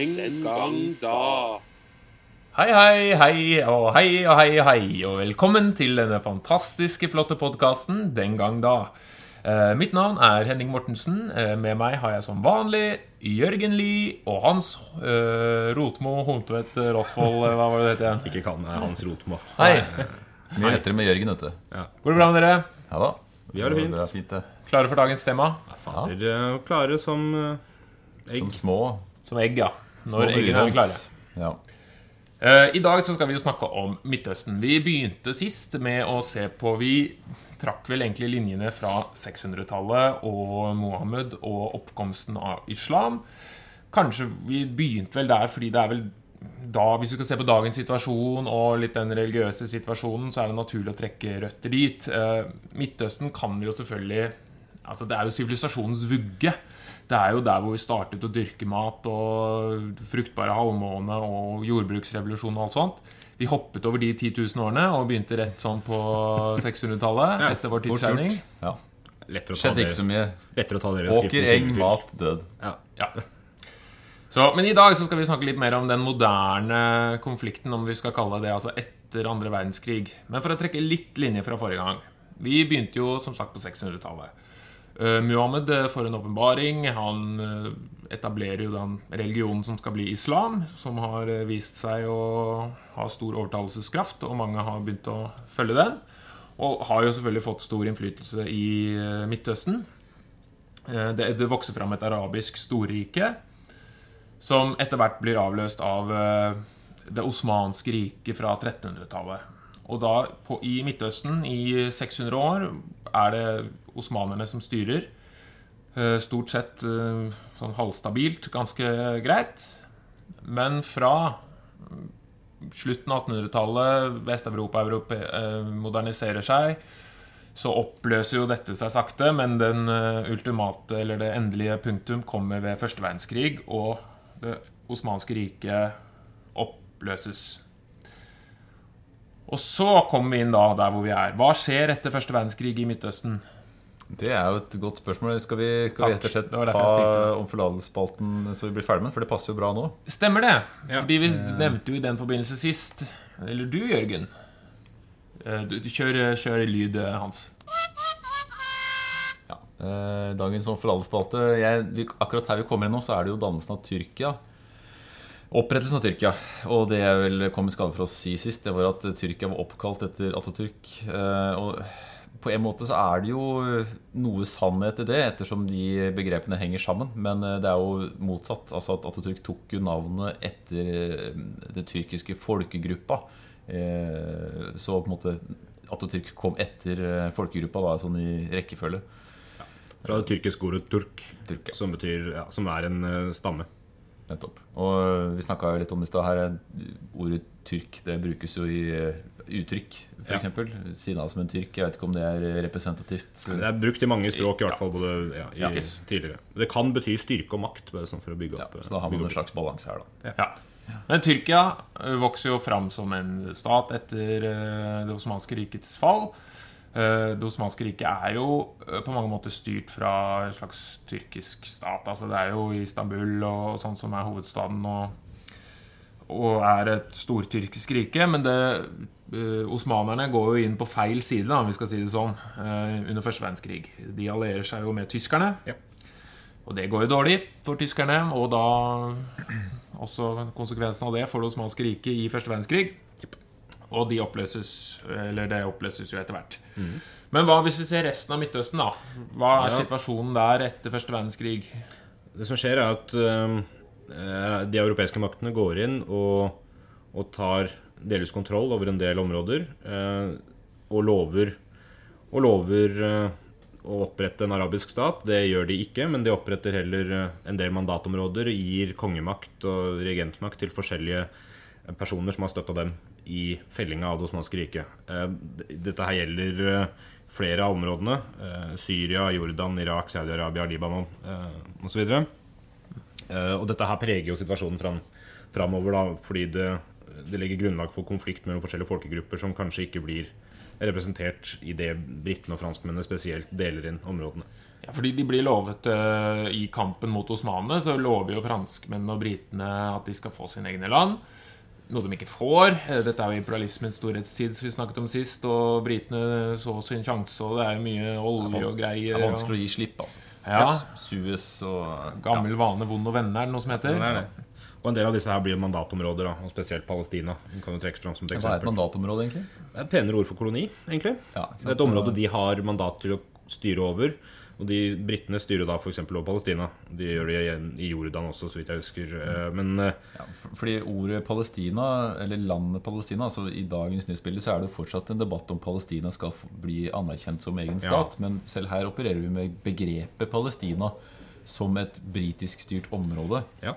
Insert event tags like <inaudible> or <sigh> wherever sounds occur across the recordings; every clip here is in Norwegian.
Den gang da. Hei, hei, hei og hei og hei og hei, og velkommen til denne fantastiske, flotte podkasten Den gang da. Eh, mitt navn er Henning Mortensen. Eh, med meg har jeg som vanlig Jørgen Lie og Hans eh, Rotmo Hontvedt Rosvold eh, Hva var det det het igjen? Ikke kall meg Hans Rotmo. Hei. Mye lettere med Jørgen, vet du. Går det bra med dere? Ja da. Vi har det fint. Det er fint, det. Klare for dagens tema? Fader, eh, klare som eh, egg. Som små, Som egg, ja. Når eggene er klare. Ja. Eh, I dag så skal vi jo snakke om Midtøsten. Vi begynte sist med å se på Vi trakk vel egentlig linjene fra 600-tallet og Mohammed og oppkomsten av islam. Kanskje vi begynte vel der fordi det er vel da, Hvis vi skal se på dagens situasjon og litt den religiøse situasjonen, så er det naturlig å trekke røtter dit. Eh, Midtøsten kan vi jo selvfølgelig Altså, det er jo sivilisasjonens vugge. Det er jo der hvor vi startet å dyrke mat og fruktbare halvmåne og jordbruksrevolusjon og alt sånt. Vi hoppet over de 10 000 årene og begynte rett sånn på 600-tallet Ja, etter vår tidsregning. ja. Lettere å ta Skjedde ikke så mye. lettere å ta dere Åker, eng, mat, død. Ja. Ja. Så, men i dag så skal vi snakke litt mer om den moderne konflikten, om vi skal kalle det altså etter andre verdenskrig. Men for å trekke litt linje fra forrige gang. Vi begynte jo som sagt på 600-tallet. Uh, Muhammed eh, får en åpenbaring. Han eh, etablerer jo den religionen som skal bli islam, som har eh, vist seg å ha stor overtalelseskraft, og mange har begynt å følge den. Og har jo selvfølgelig fått stor innflytelse i eh, Midtøsten. Eh, Det, det vokser fram et arabisk storrike som etter hvert blir avløst av eh, det osmanske riket fra 1300-tallet. Og da på, i Midtøsten i 600 år er det osmanerne som styrer. Eh, Stort sett eh, sånn halvstabilt, ganske greit. Men fra mm, slutten av 1800-tallet, Vest-Europa eh, moderniserer seg, så oppløser jo dette seg sakte, men den ultimate, eller det endelige punktum kommer ved første verdenskrig, og det osmanske riket oppløses. Og så kommer vi inn da der hvor vi er. Hva skjer etter første verdenskrig i Midtøsten? Det er jo et godt spørsmål. Skal vi, skal vi rett og slett ta det. om forlatelsesspalten så vi blir ferdig med den? For det passer jo bra nå. Stemmer det? Ja. Fordi vi nevnte jo i den forbindelse sist Eller du, Jørgen. Eh, Du, du kjør, kjør lyd, eh, Hans. Ja. Eh, dagens om forlatelsesspalte Akkurat her vi kommer inn nå, så er det jo dannelsen av Tyrkia. Opprettelsen av Tyrkia. Og det jeg vel kom i skade for å si sist, det var at Tyrkia var oppkalt etter Atatürk. Eh, og på en måte så er det jo noe sannhet i det, ettersom de begrepene henger sammen. Men eh, det er jo motsatt. Altså at Atatürk tok jo navnet etter eh, den tyrkiske folkegruppa. Så på en måte Atatürk kom etter folkegruppa, da, sånn i rekkefølge. Fra det tyrkiske ordet turk, Turk, ja. som, betyr, ja, som er en stamme. Nettopp. Og vi snakka litt om det i stad her. Ordet tyrk det brukes jo i uttrykk, uttrykk, Ja. f.eks. Sina som en tyrk. Jeg vet ikke om det er representativt. Det er brukt i mange språk, i hvert fall både ja, i, Ja. tidligere. Det kan bety styrke og makt, bare sånn for å bygge opp. ja, så da har man en slags balanse her, da. Ja. Men Tyrkia eh, vokser jo fram som en stat etter eh, det osmanske rikets fall. Eh, Det osmanske riket er jo eh, på mange måter styrt fra en slags tyrkisk stat. Altså Det er jo Istanbul og sånn som er hovedstaden og, og er et stortyrkisk rike. Men det, eh, osmanerne går jo inn på feil side, da, om vi skal si det sånn, under første verdenskrig. De allierer seg jo med tyskerne. Ja. Og det går jo dårlig for tyskerne, og da også konsekvensen av det for det osmanske riket i første verdenskrig. Og de oppløses, eller det oppløses jo etter hvert. Men hva hvis vi ser resten av Midtøsten, da? Hva er Ja. situasjonen der etter første verdenskrig? Det som skjer, er at uh, de europeiske maktene går inn og, og tar delvis kontroll over en del områder. Uh, og lover, og lover uh, å opprette en arabisk stat. Det gjør de ikke, men de oppretter heller en del mandatområder. Gir kongemakt og regentmakt til forskjellige personer som har støtta dem i fellinga av det osmanske riket. Eh, Dette her gjelder eh, flere av områdene. eh, Syria, Jordan, Irak, Saudi-Arabia, Libanon osv. Og dette her preger jo situasjonen fram, framover, da, fordi det, det legger grunnlag for konflikt mellom forskjellige folkegrupper som kanskje ikke blir representert i det britene og franskmennene spesielt deler inn områdene. Fordi de blir lovet uh, I kampen mot osmanene så lover jo franskmennene og britene at de skal få sine egne land. Noe de ikke får. Eh, Dette er jo imperialismens storhetstid, som vi snakket om sist. Og britene så sin sjanse, og det er jo mye olje og greier. Det er vanskelig å gi slipp, altså. Ja. Suez og Gammel vane, vond og venner, er det noe som heter. Det er det. Og en del av disse her blir mandatområder, da, og spesielt Palestina. Den kan jo trekke fram som et eksempel. Hva er et mandatområde, egentlig? Det er et penere ord for koloni, egentlig. Ja? Det er et område de har mandat til å styre over. Og de Britene styrer da f.eks. over Palestina. De gjør det i Jordan også, så vidt jeg husker. Eh, Men eh, Ja, fordi ordet Palestina, eller landet Palestina altså I dagens nyhetsbilde så er det fortsatt en debatt om Palestina skal bli anerkjent som egen Ja. stat. Men selv her opererer vi med begrepet Palestina som et britisk styrt område. ja.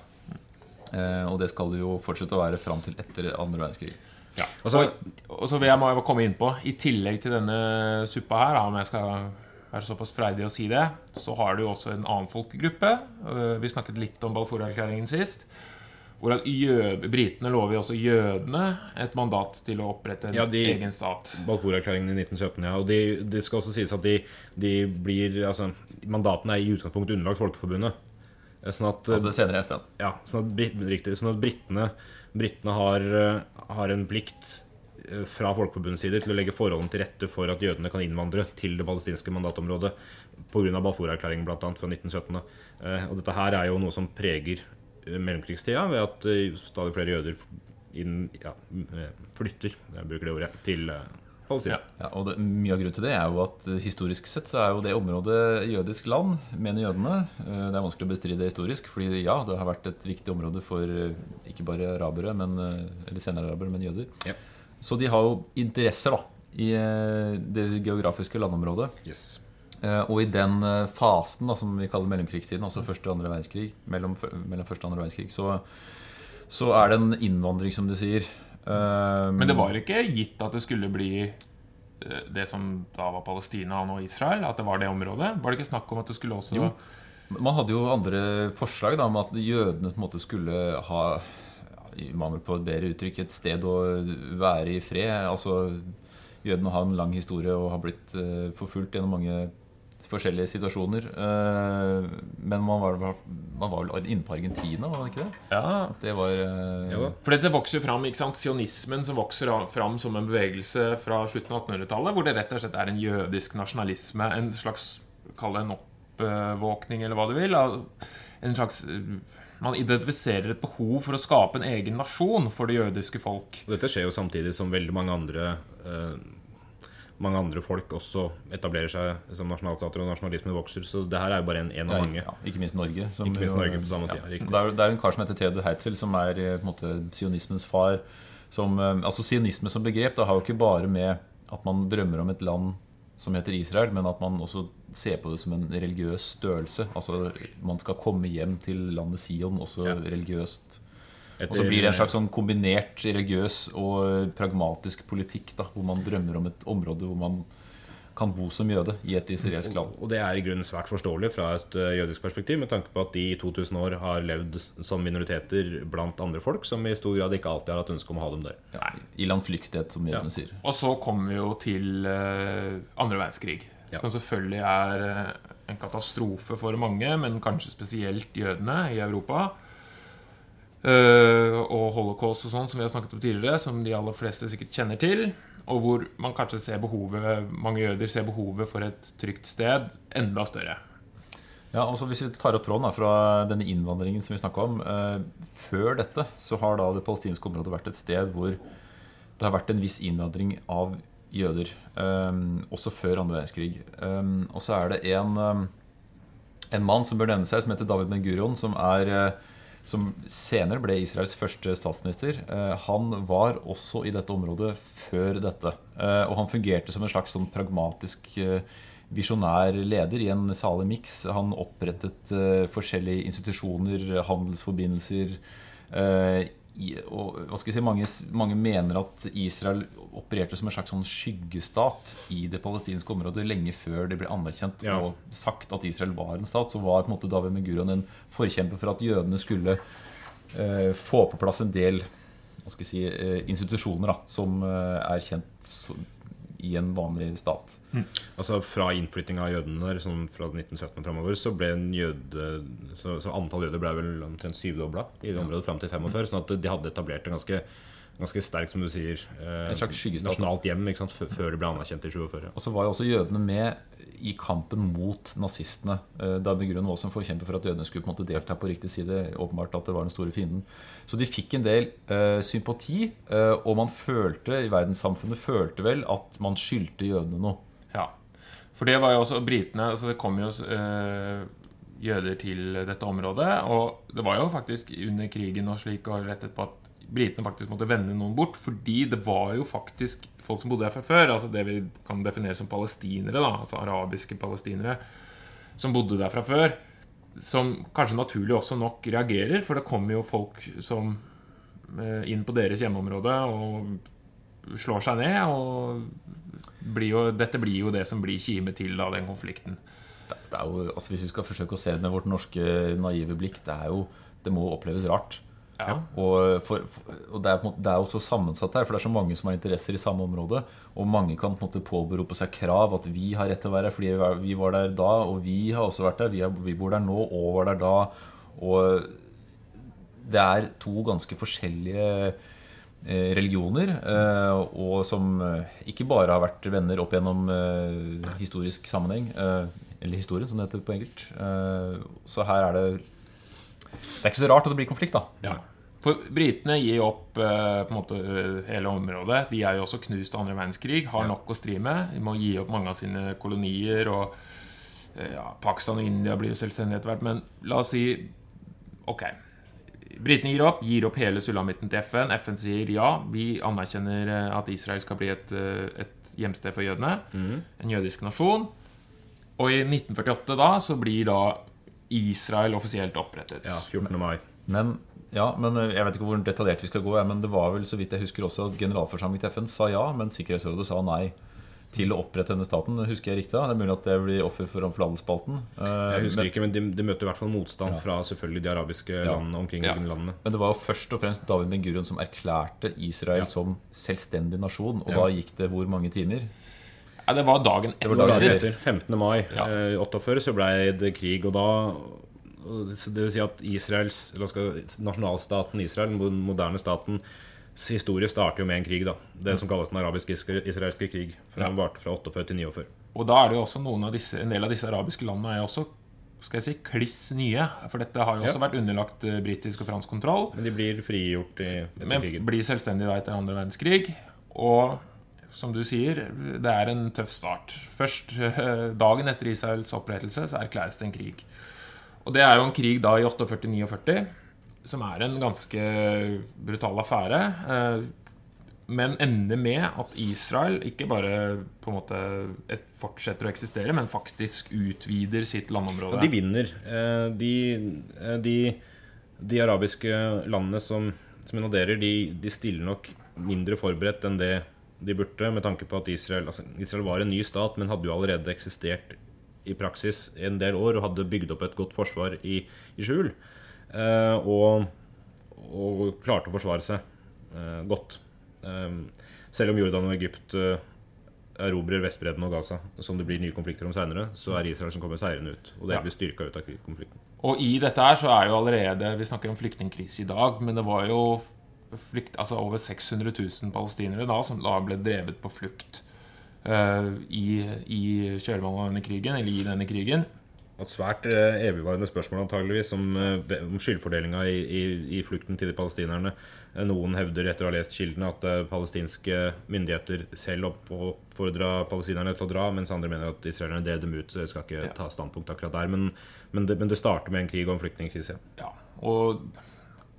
Eh, og det skal det jo fortsette å være fram til etter andre verdenskrig. Ja. Og, og, og så vil jeg må jeg komme inn på I tillegg til denne suppa her, da, om jeg skal være såpass freidig å si det, så har du jo også en annen folkegruppe. Øh, Vi snakket litt om Balfour-erklæringen sist. Hvor at jød, Britene lover jo også jødene et mandat til å opprette en Ja, de- egen stat. Balfour-erklæringen i 1917, ja. Og det de skal også sies at de, de blir Altså, mandatene er i utgangspunktet underlagt Folkeforbundet. Eh, Sånn at Altså det senere FN. Ja, sånn at, riktig, sånn at britene, britene har, eh, har en plikt fra Folkeforbundets side til å legge forholdene til rette for at jødene kan innvandre til det palestinske mandatområdet pga. Balfour-erklæringen bl.a. fra 1917. Eh, Og dette her er jo noe som preger eh, mellomkrigstida, ved at eh, stadig flere jøder inn, ja, eh, flytter jeg bruker det ordet, til eh, Palestina. Ja, og det, Mye av grunnen til det er jo at eh, historisk sett så er jo det området jødisk land, mener jødene. Eh, Det er vanskelig å bestride det historisk, fordi ja, det har vært et viktig område for eh, ikke bare arabere, men, eh, eller senere arabere, men jøder. Ja. Så de har jo interesser da, i eh, det geografiske landområdet. Yes. Eh, Og i den eh, fasen da, som vi kaller mellomkrigstiden, altså første og andre verdenskrig, mellom, mellom første og andre verdenskrig, så, så er det en innvandring, som du sier. Men det var ikke gitt at det skulle bli det som da var Palestina og nå Israel, at det var det området. Var det ikke snakk om at det skulle også Jo. Man hadde jo andre forslag da, om at jødene på en måte skulle ha i mangel på et bedre uttrykk et sted å være i fred. Altså, Jødene har en lang historie og har blitt uh, forfulgt gjennom mange forskjellige situasjoner. Eh, men man var, man var vel inne på Argentina, var det ikke det? Ja, Det var eh, Jo. For dette vokser jo fram, ikke sant? Sionismen som vokser fram som en bevegelse fra slutten av 1800-tallet, hvor det rett og slett er en jødisk nasjonalisme, en slags Kall det en oppvåkning, eller hva du vil. En slags Man identifiserer et behov for å skape en egen nasjon for det jødiske folk. Og dette skjer jo samtidig som veldig mange andre eh, mange andre folk også etablerer seg som nasjonalstater, og nasjonalismen vokser. Så det her er jo bare en, en av mange. Ja, ikke minst Norge. som Ikke minst Norge på samme tid, ja. Det, er, det er en kar som heter Theodor Heitzel, som er eh, på en måte sionismens far. Som, eh, altså Sionisme som begrep det har jo ikke bare med at man drømmer om et land som heter Israel, men at man også ser på det som en religiøs størrelse. Altså Man skal komme hjem til landet Sion også Ja. religiøst. Og så blir det en slags sånn kombinert religiøs og pragmatisk politikk, da, hvor man drømmer om et område hvor man kan bo som jøde i et israelsk land. Og det er i grunnen svært forståelig fra et eh, jødisk perspektiv, med tanke på at de i 2000 år har levd som minoriteter blant andre folk, som i stor grad ikke alltid har hatt ønske om å ha dem der. Ja, I landflyktighet, som Ja. jødene sier. Og så kommer vi jo til eh, andre verdenskrig. Ja. Som selvfølgelig er eh, en katastrofe for mange, men kanskje spesielt jødene i Europa. Eh, og holocaust og sånn, som vi har snakket om tidligere, som de aller fleste sikkert kjenner til. Og hvor man kanskje ser behovet, mange jøder ser behovet for et trygt sted enda større. Ja, og Hvis vi tar opp tråden fra denne innvandringen som vi snakka om eh, Før dette så har da det palestinske området vært et sted hvor det har vært en viss innvandring av jøder. eh, også før andre verdenskrig. Eh, og så er det en, en mann som bør nevne seg, som heter David Ben-Gurion, som er som senere ble Israels første statsminister. Eh, han var også i dette området før dette. Eh, og han fungerte som en slags sånn pragmatisk eh, visjonær leder i en salig miks. Han opprettet forskjellige institusjoner, handelsforbindelser. Og si, mange, mange mener at Israel opererte som en slags sånn skyggestat i det palestinske området lenge før det ble anerkjent Ja. og sagt at Israel var en stat. Så var på en måte David Megurion en forkjemper for at jødene skulle eh, få på plass en del si, eh, institusjoner da, som eh, er kjent så, i en vanlig stat. Altså Fra innflytting av jødene der, sånn fra 1917 og framover, så ble en jøde Så, så antall jøder ble vel omtrent syvdobla i det området fram til 45. Sånn at de hadde etablert en ganske, ganske sterk, som du sier, eh, nasjonalt hjem ikke sant? før det ble anerkjent i 47. Og så var jo også jødene med i kampen mot nazistene. Eh, Da Grunn var også en forkjemper for at jødene skulle på en måte delta på riktig side. Åpenbart at det var den store fienden. Så de fikk en del eh, sympati, eh, og man følte i verdenssamfunnet følte vel at man skyldte jødene noe. Ja. For det var jo også britene altså Det kom jo eh, jøder til dette området. Og det var jo faktisk under krigen og slik og rett etterpå at britene faktisk måtte vende noen bort. Fordi det var jo faktisk folk som bodde her fra før. Altså det vi kan definere som palestinere. da Altså arabiske palestinere. Som bodde der fra før. Som kanskje naturlig også nok reagerer. For det kommer jo folk som eh, inn på deres hjemmeområde og slår seg ned. Og blir jo, dette blir jo det som blir kime til av den konflikten. Jo, altså Hvis vi skal forsøke å se det med vårt norske naive blikk, det jo Det må oppleves rart. Ja. Og, for, for, og det, er på det er jo så sammensatt her, for det er så mange som har interesser i samme område. Og mange kan på en måte påberope seg krav at vi har rett til å være her fordi vi var- der da, og vi har også vært der. Vi, er, vi bor der nå og var der da. Og det er to ganske forskjellige eh, religioner, eh, og som eh, ikke bare har vært venner opp gjennom historisk sammenheng, eller historien, som det heter på engelsk. Eh, så her er det Det er ikke så rart at det blir konflikt, da. Ja. For britene gir opp eh, på en måte eh, hele området. De er jo også knust av andre verdenskrig, har nok å stri med. De må gi opp mange av sine kolonier. Og eh, ja, Pakistan og India blir jo selvstendige etter hvert. Men la oss si Ok. Britene gir opp, gir opp hele sulamitten til FN. FN sier ja, vi anerkjenner at Israel skal bli et, et hjemsted for jødene. En jødisk nasjon. Og i 1948 da så blir da Israel offisielt opprettet. Ja, 14. mai. Men, ja, men eh, Jeg vet ikke hvor detaljert vi skal gå, men det var vel så vidt jeg husker også at generalforsamlingen til FN sa ja, men Sikkerhetsrådet sa nei til å opprette denne staten. Husker jeg riktig? da? Det er mulig at det blir offer for omfladdelsspalten. Eh, Jeg husker men, ikke, men de, de møter i hvert fall motstand fra selvfølgelig de arabiske Ja. landene omkringliggende landene. men det var jo først og fremst David Ben Gurion som erklærte Israel Ja. som selvstendig nasjon. Og Ja. da gikk det hvor mange timer? Ja, det var dagen etter. var dagen etter. etter, 15. mai Ja. eh, 48, så ble det krig, og da det vil si at Israels, nasjonalstaten Israel, den moderne staten, historie starter jo med en krig. da Det som kalles den arabisk-israelske krig. For Ja. Den varte fra 48 til 49. Og da er det jo også noen av disse, en del av disse arabiske landene er jo også skal jeg si, kliss nye. For dette har jo også Ja. vært underlagt eh, britisk og fransk kontroll. Men de blir frigjort i, etter Men krigen. blir selvstendige da etter andre verdenskrig. Og som du sier, det er en tøff start. Først eh, dagen etter Israels opprettelse så erklæres det en krig. Og det er jo en krig da i 48-49, som er en ganske brutal affære. eh, Men ender med at Israel ikke bare på en måte fortsetter å eksistere, men faktisk utvider sitt landområde. Ja, de vinner. Eh, De, eh, de, de arabiske landene som, som invaderer, de, de stiller nok mindre forberedt enn det de burde, med tanke på at Israel, altså Israel var en ny stat, men hadde jo allerede eksistert i praksis en del år og hadde bygd opp et godt forsvar i, i skjul. Eh, og, og klarte å forsvare seg eh, godt. Eh, selv om Jordan og Egypt eh, erobrer Vestbredden og Gaza, som det blir nye konflikter om seinere, så er Israel som kommer seirende ut. Og det blir styrka ut av konflikten. Og i dette her så er jo allerede Vi snakker om flyktningkrise i dag, men det var jo flykt, altså over 600 000 palestinere da som da ble drevet på flukt i, i kjølvannet av denne krigen, eller i denne krigen. Et svært eh, evigvarende spørsmål antageligvis om, eh, om skyldfordelinga i, i, i flukten til de palestinerne. Eh, Noen hevder etter å ha lest kildene at eh, palestinske myndigheter selv opp- oppfordra palestinerne til å dra, mens andre mener at israelerne drev dem ut. Jeg skal ikke ta standpunkt akkurat der. Men, men, det, men det starter med en krig og en flyktningkrise. Ja, og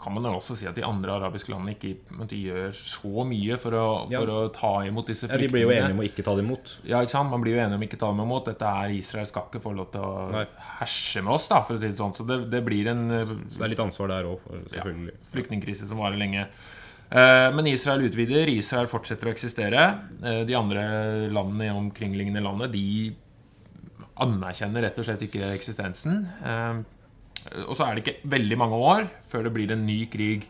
kan man jo også si at de andre arabiske landene ikke gjør så mye for å, Ja. for å ta imot disse Ja, de blir jo enige om å ikke ta dem imot. Ja, ikke sant? Man blir jo enige om ikke ta dem imot. Dette er Israel skal ikke få lov til å Nei. herse med oss, da, for å si det sånn. Så det, det blir en eh, Så det er litt ansvar der òg, selvfølgelig. Ja, flyktningkrise som varer lenge. Eh, Men Israel utvider, Israel fortsetter å eksistere. Eh, De andre landene i omkringliggende landet De anerkjenner rett og slett ikke eksistensen. Eh, Og så er det ikke veldig mange år før det blir en ny krig.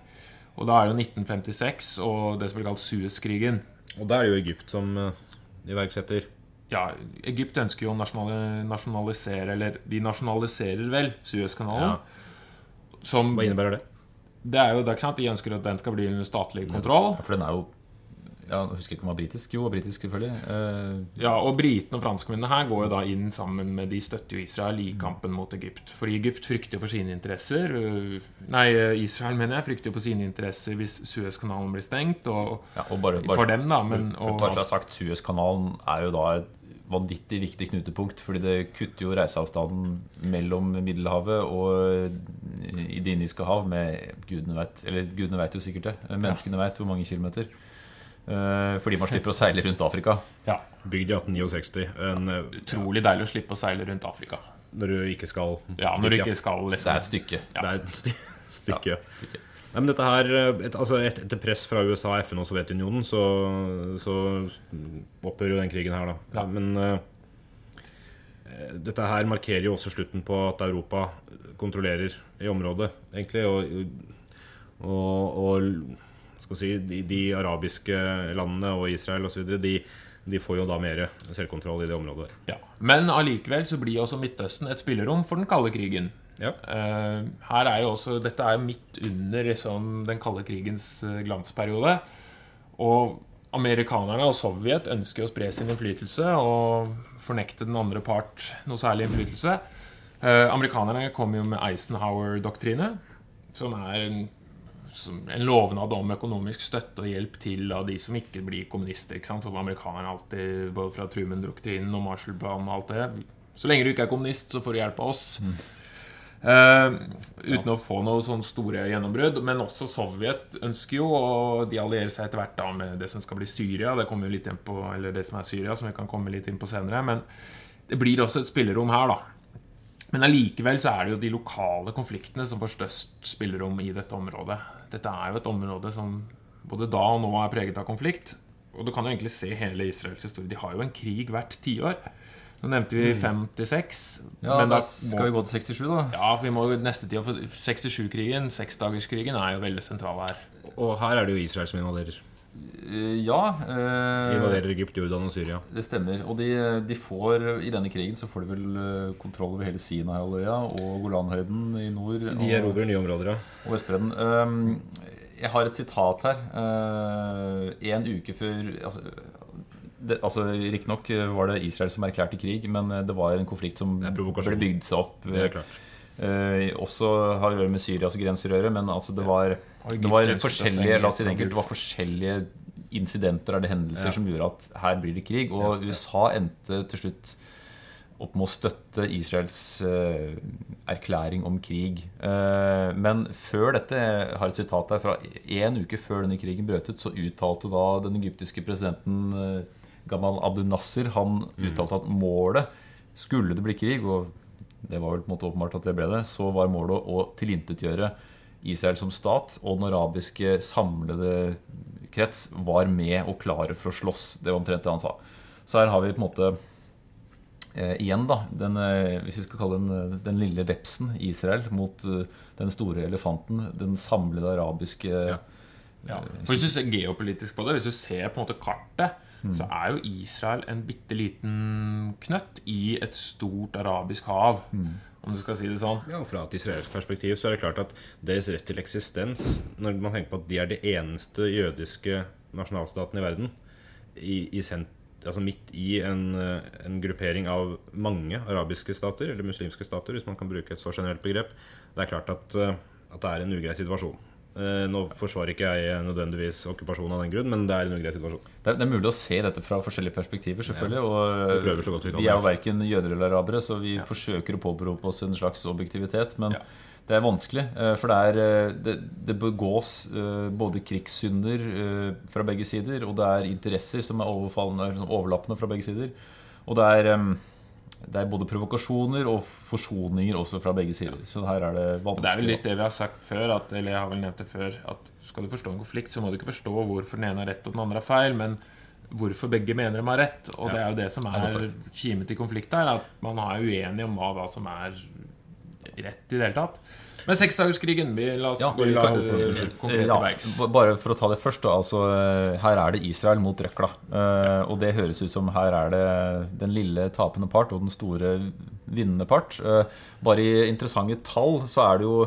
Og da er det jo 1956 og det som blir kalt Suez-krigen. Og da er det jo Egypt som, eh, iverksetter. Ja, Egypt ønsker jo å nasjonalisere Eller de nasjonaliserer vel Suezkanalen. Ja. Hva innebærer det? Det er jo det, ikke sant? De ønsker at den skal bli under statlig kontroll. Ja, For den er jo ja, Jeg husker ikke om det var britisk. Jo, britisk selvfølgelig. Uh, Ja, Og britene og franskmennene her går jo da inn sammen med De støtter jo Israel i kampen mot Egypt. Fordi Egypt frykter for sine interesser. øh, Nei, Israel mener jeg frykter for sine interesser hvis Suezkanalen blir stengt. Og ja, og bare, bare, for dem, da. Men, og, for, har sagt, Suezkanalen er jo da et vanvittig viktig knutepunkt. Fordi det kutter jo reiseavstanden mellom Middelhavet og i Det indiske hav med gudene vet Eller gudene vet jo sikkert det. Menneskene vet hvor mange kilometer. Eh, Fordi man slipper å seile rundt Afrika. ja, Bygd i 1869. En, eh, Utrolig deilig å slippe å seile rundt Afrika. når du ikke skal Ja, når du ikke skal Det liksom er et stykke. Det er et sti- <laughs> stykke. stykke. Nei, men dette her, et, altså et, Etter press fra USA, FN og Sovjetunionen så, så opphører jo den krigen her, da. Ja. Men uh, dette her markerer jo også slutten på at Europa kontrollerer i området, egentlig. Og, og, og skal si, de, de arabiske landene og Israel osv. De, de får jo da mer selvkontroll i det området. der. ja. Men allikevel så blir også Midtøsten et spillerom for den kalde krigen. Ja. Uh, her er jo også, Dette er jo midt under liksom, den kalde krigens eh, glansperiode. Og amerikanerne og Sovjet ønsker å spre sin innflytelse og fornekte den andre part noe særlig innflytelse. Eh, amerikanerne kom jo med Eisenhower-doktrine, som er en, en lovnad om økonomisk støtte og hjelp til da, de som ikke blir kommunister. ikke sant? Som amerikanerne alltid, både fra Truman-doktrinen og Marshall-planen og alt det. Så lenge du ikke er kommunist, så får du hjelp av oss. Eh, uten å få noe sånn store gjennombrudd. Men også Sovjet ønsker jo, og de allierer seg etter hvert da med det som skal bli Syria. Det kommer jo litt inn på, eller det som er Syria, som vi kan komme litt inn på senere. Men det blir også et spillerom her, da. Men allikevel så er det jo de lokale konfliktene som får størst spillerom i dette området. Dette er jo et område som både da og nå er preget av konflikt. Og du kan jo egentlig se hele Israels historie. De har jo en krig hvert tiår. Nå nevnte vi 56. Ja, men da da skal vi gå til 67, da. ja, for vi må jo neste tid for 67-krigen, seksdagerskrigen, er jo veldig sentral her. Og her er det jo Israel som invaderer. Eh, Ja. eh, Invaderer Egypt, Jordan og Syria. Det stemmer. Og de, de får, i denne krigen så får de vel eh, kontroll over hele Sinai-halvøya og Golanhøyden i nord. De erobrer nye områder, ja. og Vestbredden. Eh, jeg har et sitat her. Eh, en uke før altså, det, altså Riktignok var det Israel som erklærte krig, men det var en konflikt som ble bygd seg opp. Det er klart. Eh, også har å gjøre med Syrias grenser å gjøre, men altså det var, det var forskjellige La oss si det enkelt, det var forskjellige incidenter eller hendelser Ja. som gjorde at her blir det krig. Og Ja. USA endte til slutt opp med å støtte Israels uh, erklæring om krig. Uh, men før dette, jeg har et sitat her fra en uke før denne krigen brøt ut, så uttalte da den egyptiske presidenten uh, Gamal Abdel Nasser Han uttalte at målet, skulle det bli krig, og det var vel på en måte åpenbart at det ble det, så var målet å tilintetgjøre Israel som stat, og den arabiske samlede krets var med og klare for å slåss. Det var omtrent det han sa. Så her har vi på en måte eh, igjen, da, den, eh, hvis vi skal kalle den eh, den lille vepsen Israel mot uh, den store elefanten, den samlede arabiske Ja. Ja. For Hvis du ser geopolitisk på det, hvis du ser på en måte kartet, så er jo Israel en bitte liten knøtt i et stort arabisk hav. Om du skal si det sånn. Ja, og Fra et israelsk perspektiv så er det klart at deres rett til eksistens, når man tenker på at de er de eneste jødiske nasjonalstaten i verden, i, i sent, altså midt i en, en gruppering av mange arabiske stater, eller muslimske stater, hvis man kan bruke et så generelt begrep, det er klart at, at det er en ugrei situasjon. Eh, Nå forsvarer ikke jeg nødvendigvis okkupasjonen av den grunn, men det er en ugrei situasjon. Det er, det er mulig å se dette fra forskjellige perspektiver, selvfølgelig. Vi så godt vi kan. vi er jo verken jøder eller arabere, så vi forsøker å påberope oss en slags objektivitet. Men Ja. det er vanskelig, eh, for det, er, eh, det, det begås både krigssynder fra begge sider, og det er interesser som er overfallende, overlappende fra begge sider. Og det er, eh, det er både provokasjoner og forsoninger også fra begge sider. Så her er det vanskelig. det er vel litt det vi har sagt før, at, eller jeg har vel nevnt det før, at skal du forstå en konflikt, så må du ikke forstå hvorfor den ene har rett og den andre har feil, men hvorfor begge mener de har rett. Og det er jo det som er kimet i konflikt her, at man er uenig om hva hva som er rett i det hele tatt. Men seksdagerskrigen vi La oss Ja, gå litt konkret Ja, til verks. bare for å ta det først, da. Altså, eh, her er det Israel mot røkla. Uh, og det høres ut som her er det den lille tapende part og den store vinnende part. Uh, bare i interessante tall så er det jo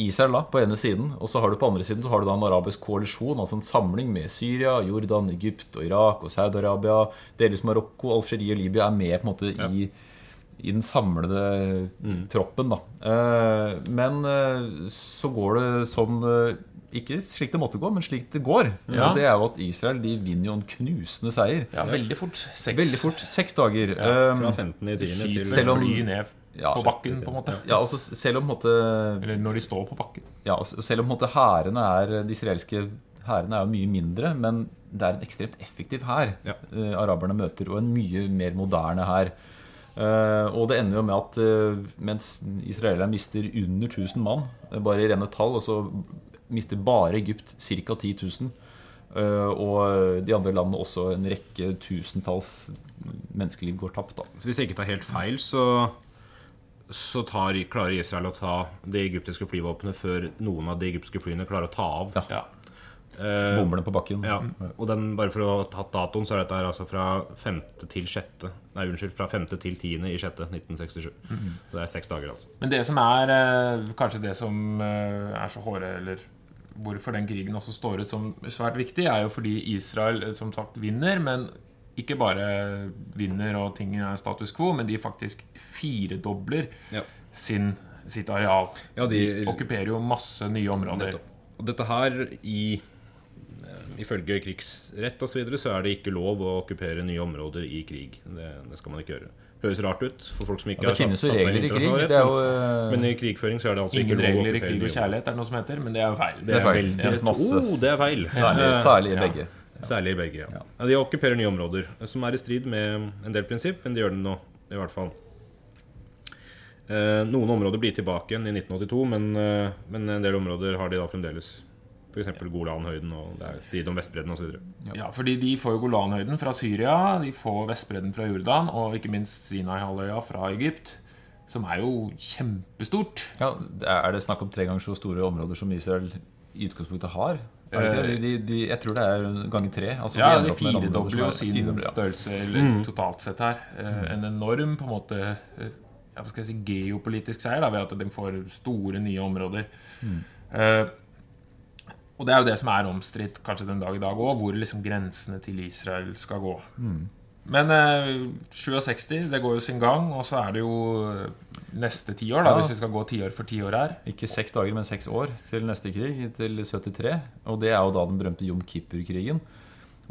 Israel da, på ene siden, og så har du på andre siden så har du da en arabisk koalisjon, altså en samling med Syria, Jordan, Egypt og Irak og Saudi-Arabia, delvis Marokko, Algerie og Libya er med på en måte i, i den samlede troppen. da. Eh, men eh, så går det som eh, Ikke slik det måtte gå, men slik det går. Ja. Og det er jo at Israel de vinner jo en knusende seier. Ja, veldig fort. Seks. Veldig fort. Seks dager. Ja, Fra Eh, 15. i 10. til Selv om- fly ned Ja, på bakken, på en måte. ja, også Selv om på måte Eller når de står på bakken. Ja, selv om på måte hærene er De israelske hærene er jo mye mindre, men det er en ekstremt effektiv hær Ja. eh, araberne møter, og en mye mer moderne hær. Eh, og det ender jo med at eh, mens israelerne mister under 1000 mann, eh, bare i rene tall, og så mister bare Egypt ca. 10 000. eh, og de andre landene også en rekke tusentalls menneskeliv går tapt. da Så hvis jeg ikke tar helt feil, så, så tar, klarer Israel å ta det egyptiske flyvåpenet før noen av de egyptiske flyene klarer å ta av. Ja. Ja. Eh, Bomberne på bakken. ja. Og den, bare for å ha tatt datoen, så er dette her altså fra 5. til 6. Nei, unnskyld, fra 5. til 10. i 6. 1967. Så det er seks dager, altså. Men det som er eh, kanskje det som eh, er så hårde, eller hvorfor den krigen også står ut som svært viktig, er jo fordi Israel som sagt vinner, men ikke bare vinner og ting er status quo, men de faktisk firedobler Ja. sin, sitt areal. Ja, de, de- okkuperer jo masse nye områder. Nettopp. Og dette her i Ifølge krigsrett og så, videre, så er det ikke lov å okkupere nye områder i krig. Det, det skal man ikke gjøre. Høres rart ut for folk som ikke Ja, har satt seg inn i krig. internasjonal Det er eh, Men i krigføring så er det altså Ingen ikke lov å regler i krig og kjærlighet er det noe som heter, men det er jo feil. Det er feil. Det er. Oh, det er feil. Særlig, Eh, særlig i Ja. begge. Særlig i begge, ja. ja. De okkuperer nye områder, som er i strid med en del prinsipp, men de gjør det nå, i hvert fall. Eh, noen områder blir tilbake igjen i 1982, men, eh, men en del områder har de da fremdeles. F.eks. Golanhøyden, og det er strid om Vestbredden osv. Ja, fordi de får jo Golanhøyden fra Syria, de får Vestbredden fra Jordan, og ikke minst Sinai-halvøya fra Egypt, som er jo kjempestort. Ja, Er det snakk om tre ganger så store områder som Israel i utgangspunktet har? Det? De, de, jeg tror det er ganger tre. Altså, Ja, de firedobler jo sin størrelse eller, totalt sett her. Eh, En enorm på en måte eh, ja, hva skal jeg si, geopolitisk seier da, ved at de får store, nye områder. Eh, og det er jo det som er omstridt kanskje den dag i dag òg, hvor liksom grensene til Israel skal gå. Men eh, 67, det går jo sin gang, og så er det jo eh, neste tiår, da, Ja. hvis vi skal gå tiår for tiår her. Ikke seks dager, men seks år til neste krig, til 73. Og det er jo da den berømte Jom Kippur-krigen.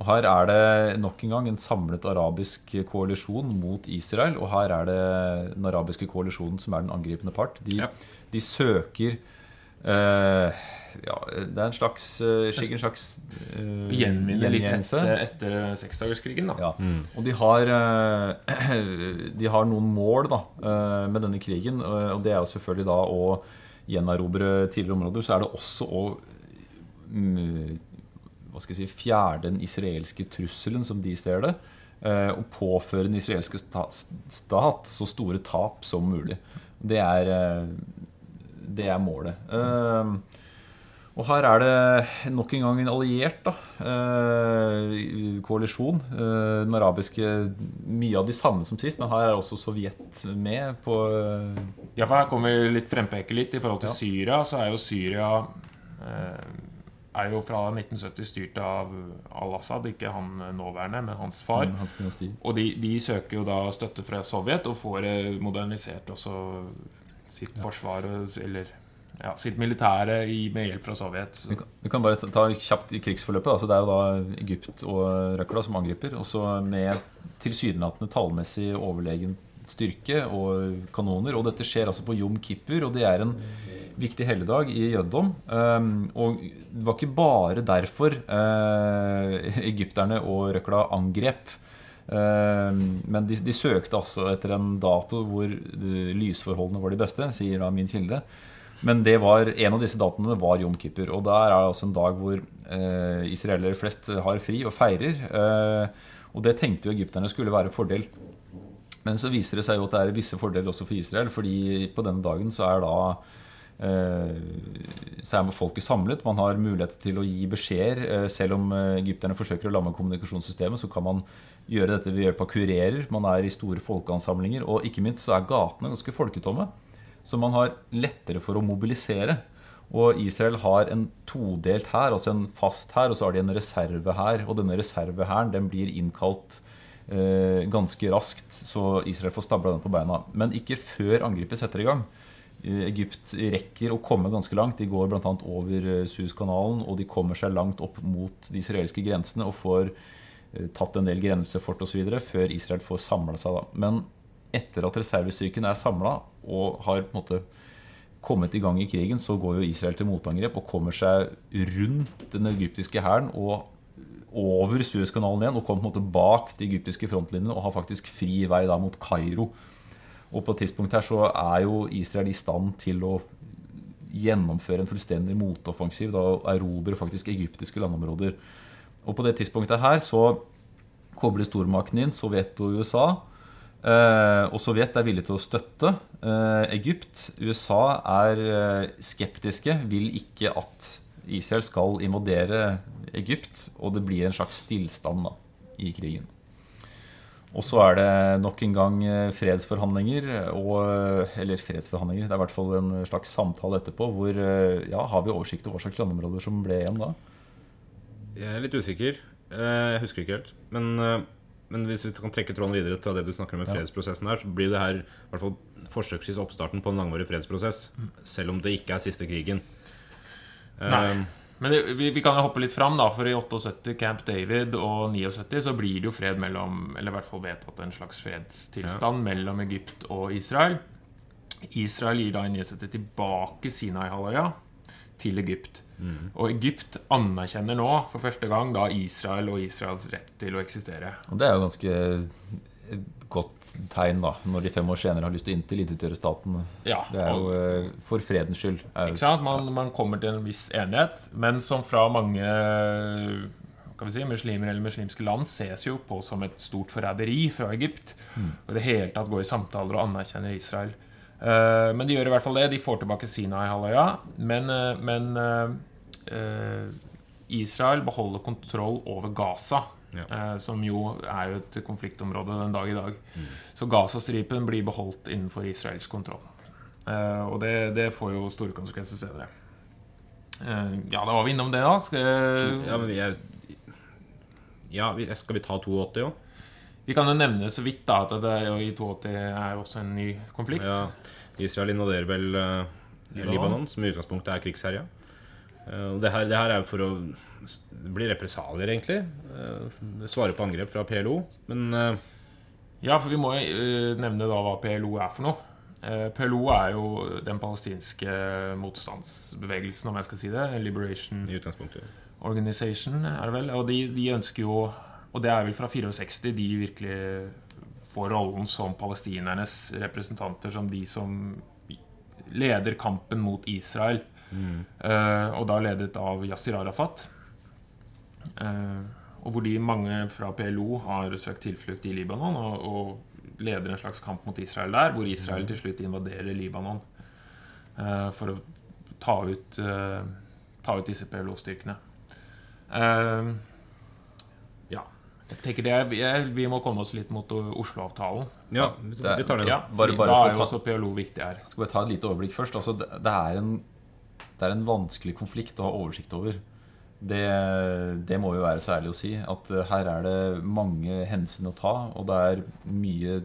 Og her er det nok en gang en samlet arabisk koalisjon mot Israel. Og her er det den arabiske koalisjonen som er den angripende part. De, Ja. de søker eh, Ja, det er en slags eh, slik en slags uh, Gjenvinne litt etter, etter seksdagerskrigen, da. Ja. Og de har, eh, <clears throat> de har noen mål da, eh, med denne krigen. eh, Og det er jo selvfølgelig da å gjenerobre tidligere områder. Så er det også å mm, hva skal jeg si, fjerne den israelske trusselen, som de ser det. eh, Og påføre den israelske stat så store tap som mulig. Det er, eh, det er målet. Og her er det nok en gang en alliert da, eh, koalisjon. Eh, den arabiske Mye av de samme som sist, men her er også Sovjet med på eh, Ja, for her kommer vi litt frempeke litt. I forhold til Ja. Syria, så er jo Syria er jo fra 1970 styrt av al-Assad, ikke han nåværende, men hans far. hans. Og de, de søker jo da støtte fra Sovjet og får modernisert også sitt forsvar, eller ja, sitt militære i, med hjelp fra Sovjet. Så, Vi kan, vi kan bare ta kjapt i krigsforløpet. Altså det er jo da Egypt og Røkla som angriper. Også med tilsynelatende tallmessig overlegen styrke og kanoner. Og dette skjer altså på Jom Kippur, og det er en viktig helligdag i jødedom. Um, og det var ikke bare derfor uh, egypterne og Røkla angrep. Um, men de, de søkte altså etter en dato hvor uh, lysforholdene var de beste, sier da min kilde. Men var, en av disse datoene var Jom Kippur. Og der er det altså en dag hvor eh, israelere flest har fri og feirer. Eh, og det tenkte jo egypterne skulle være fordel Men så viser det seg jo at det er visse fordeler også for Israel. fordi på denne dagen så er da eh, så er folket samlet. Man har mulighet til å gi beskjeder. Eh, selv om eh, egypterne forsøker å lamme kommunikasjonssystemet, så kan man gjøre dette ved hjelp av kurerer. Man er i store folkeansamlinger. Og ikke minst så er gatene ganske folketomme. Så man har lettere for å mobilisere. Og Israel har en todelt hær, altså en fast hær, og så har de en reservehær. Og denne reservehæren den blir innkalt eh, ganske raskt, så Israel får stabla den på beina. Men ikke før angrepet setter i gang. Eh, Egypt rekker å komme ganske langt. De går bl.a. over eh, Suezkanalen, og de kommer seg langt opp mot de israelske grensene og får eh, tatt en del grensefort osv. før Israel får samla seg. Da. Men etter at reservestyrken er samla og har på en måte kommet i gang i krigen, så går jo Israel til motangrep og kommer seg rundt den egyptiske hæren og over Suezkanalen igjen og kommer på en måte bak de egyptiske frontlinjene og har faktisk fri vei da mot Kairo. Og på et tidspunkt her så er jo Israel i stand til å gjennomføre en fullstendig motoffensiv da, erobrer erobre faktisk egyptiske landområder. Og på det tidspunktet her så kobler stormakten inn Sovjet og USA. Eh, og Sovjet er villig til å støtte eh, Egypt. USA er eh, skeptiske, vil ikke at Israel skal invadere Egypt. Og det blir en slags stillstand da, i krigen. Og så er det nok en gang fredsforhandlinger. Og, eller fredsforhandlinger, det er i hvert fall en slags samtale etterpå. Hvor ja, har vi oversikt over hva slags landområder som ble igjen da? Jeg er litt usikker. Jeg husker ikke helt. Men, men hvis vi kan trekke tråden videre fra det du snakker om med fredsprosessen her, så blir det her i hvert fall forsøksvis oppstarten på en langvarig fredsprosess. Selv om det ikke er siste krigen. Nei. Men det, vi, vi, kan jo hoppe litt fram, da, for i 78, Camp David og 79 så blir det jo fred mellom Eller i hvert fall vedtatt en slags fredstilstand ja. mellom Egypt og Israel. Israel gir da i 79 tilbake Sinai-halvøya til Egypt. Mm. Og Egypt anerkjenner nå for første gang da Israel og Israels rett til å eksistere. Og det er jo ganske et godt tegn da når de fem år senere har lyst til å tilintetgjøre staten. Ja, det er jo eh, for fredens skyld. Ikke sant? Man, man, kommer til en viss enighet, men som fra mange kan vi si, muslimer eller muslimske land ses jo på som et stort forræderi fra Egypt. Mm. Og i det hele tatt går i samtaler og anerkjenner Israel. Uh, men de gjør i hvert fall det. De får tilbake Sinai-halvøya. Men, uh, men Israel beholder kontroll over Gaza. Ja. Eh, som jo er jo et konfliktområde den dag i dag. Mm. Så Gazastripen blir beholdt innenfor israelsk kontroll. Eh, og det, det, får jo store konsekvenser senere. Eh, ja, da var vi innom det, da. Skal, ja, men vi er, ja, skal vi ta 82 òg? Vi kan jo nevne så vidt da at det i 82 er også en ny konflikt. Ja, Israel invaderer vel uh, Libanon, som i utgangspunktet er krigsherja. Uh, det, her, det her er jo for å bli represalier, egentlig. Uh, svare på angrep fra PLO. Men uh, Ja, for vi må jo nevne da hva PLO er for noe. PLO er jo den palestinske motstandsbevegelsen, om jeg skal si det. Liberation Organization, er det vel. Og de, de ønsker jo Og det er vel fra 64 de virkelig får rollen som palestinernes representanter, som de som leder kampen mot Israel. Mm. og da ledet av Yasir Arafat. Uh, og hvor de mange fra PLO har søkt tilflukt i Libanon og, og leder en slags kamp mot Israel der, hvor Israel til slutt invaderer Libanon uh, for å ta ut, ta ut disse PLO-styrkene. ja. Jeg tenker det er, Vi må komme oss litt mot Oslo-avtalen. Ja, vi tar det. Ja, bare, bare da er jo også PLO viktig her. Skal bare ta et lite overblikk først. Altså, det, det, er en, det er en vanskelig konflikt å ha oversikt over. Det, det, må jo være så ærlig å si. At eh, her er det mange hensyn å ta, og det er mye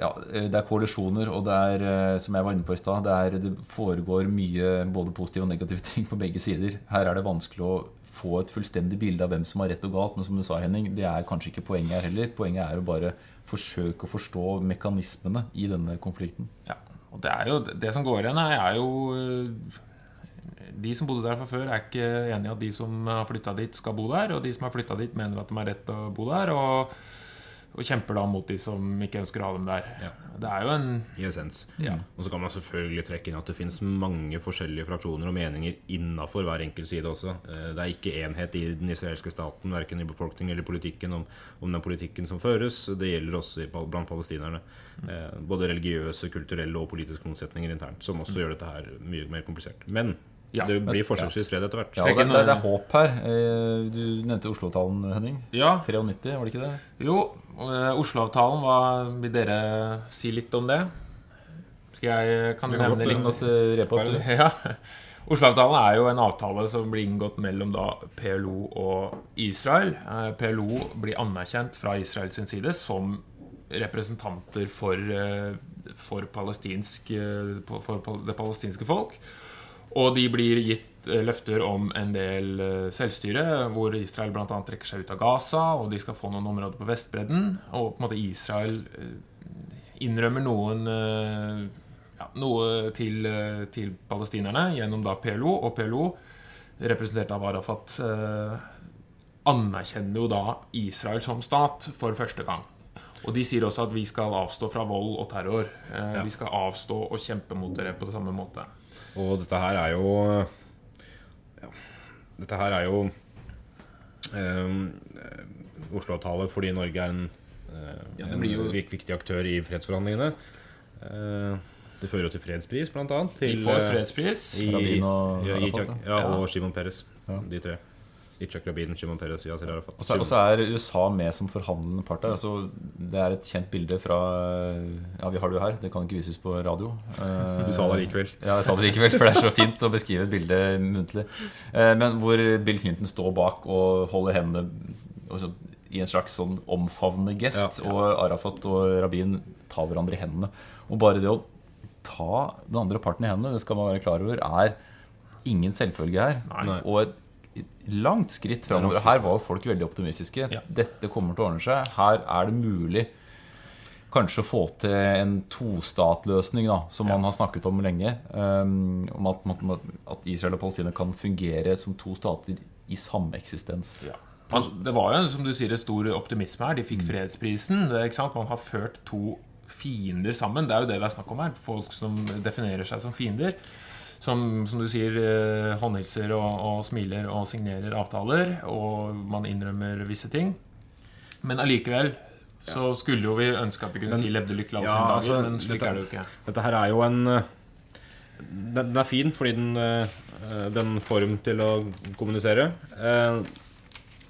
ja, Det er koalisjoner, og det er, eh, som jeg var inne på i stad, det, det, foregår mye både positive og negative <laughs> ting på begge sider. Her er det vanskelig å få et fullstendig bilde av hvem som har rett og galt. Men som du sa, Henning, det er kanskje ikke poenget her heller. Poenget er å bare forsøke å forstå mekanismene i denne konflikten. Ja, og det jo det som går igjen, er jo de som bodde der fra før, er ikke enig i at de som har flytta dit, skal bo der. Og de som har flytta dit, mener at de har rett til å bo der. Og og kjemper da mot de som ikke ønsker å ha dem der. Ja. Det er jo en I essens. Ja. Og så kan man selvfølgelig trekke inn at det finnes mange forskjellige fraksjoner og meninger innafor hver enkelt side også. Eh, Det er ikke enhet i den israelske staten, verken i befolkningen eller politikken, om, om den politikken som føres. Det gjelder også i, blant palestinerne. Eh, Både religiøse, kulturelle og politiske motsetninger internt, som også gjør dette her mye mer komplisert. Men Ja. det blir forsøksvis fred etter hvert. Ja, det, det, det er håp her. Eh, Du nevnte Oslo-talen, Henning. Ja, 93, var det ikke det? jo. Eh, Oslo-avtalen, hva vil dere si litt om det? Skal jeg Kan du nevne litt? Du. Ja. Oslo-avtalen er jo en avtale som blir inngått mellom da PLO og Israel. Eh, PLO blir anerkjent fra Israels side som representanter for, eh, for, palestinsk, for det palestinske folk. Og de blir gitt løfter om en del eh, selvstyre, hvor Israel bl.a. trekker seg ut av Gaza, og de skal få noen områder på Vestbredden. Og på en måte Israel eh, innrømmer noen eh, ja, noe til, eh, til palestinerne gjennom da PLO, og PLO, representert av Arafat, eh, anerkjenner jo da Israel som stat for første gang. Og de sier også at vi skal avstå fra vold og terror. Eh, Vi skal avstå og kjempe mot dere på samme måte. Og dette her er jo Dette her er jo eh, Oslo-avtale fordi Norge er en, eh, Ja, en jo- viktig aktør i fredsforhandlingene. Eh, det fører jo til fredspris, blant annet. De Til, får eh, fredspris. i, Rabin og i, Yitzhak- ja, og Shimon Peres. Ja. De tre. Rabin, Shimon Peres, Yasir Arafat. Og så og så er USA med som forhandlende part der. Altså, det er et kjent bilde fra Ja, vi har det jo her. Det kan ikke vises på radio. <laughs> Eh, Du sa det likevel. Ja, jeg sa det likevel, for det er så fint å beskrive et bilde muntlig. Eh, Men hvor Bill Clinton står bak og holder hendene altså, i en slags sånn omfavnende gest, Ja. og Arafat og Rabin tar hverandre i hendene. Og bare det å ta den andre parten i hendene, det skal man være klar over, er ingen selvfølge her. Nei. Og et langt skritt framover. Her var jo folk veldig optimistiske. Ja. Dette kommer til å ordne seg. Her er det mulig kanskje å få til en tostatløsning, da, som man har snakket om lenge. Um, om at, at, Israel og Palestina kan fungere som to stater i sameksistens. Ja. Altså, det var jo som du sier, stor optimisme her. De fikk fredsprisen. Det? Man har ført to fiender sammen. Det er jo det det er snakk om her. Folk som definerer seg som fiender. Som, som du sier, eh, håndhilser og, og smiler og signerer avtaler. Og man innrømmer visse ting. Men allikevel så skulle jo vi ønske at vi kunne Men- si 'levde lykkelig alle Ja, sine dager', altså, men slik dette- er det jo ikke. Dette her er jo en eh, Den den er fin fordi den, eh, den får dem til å kommunisere.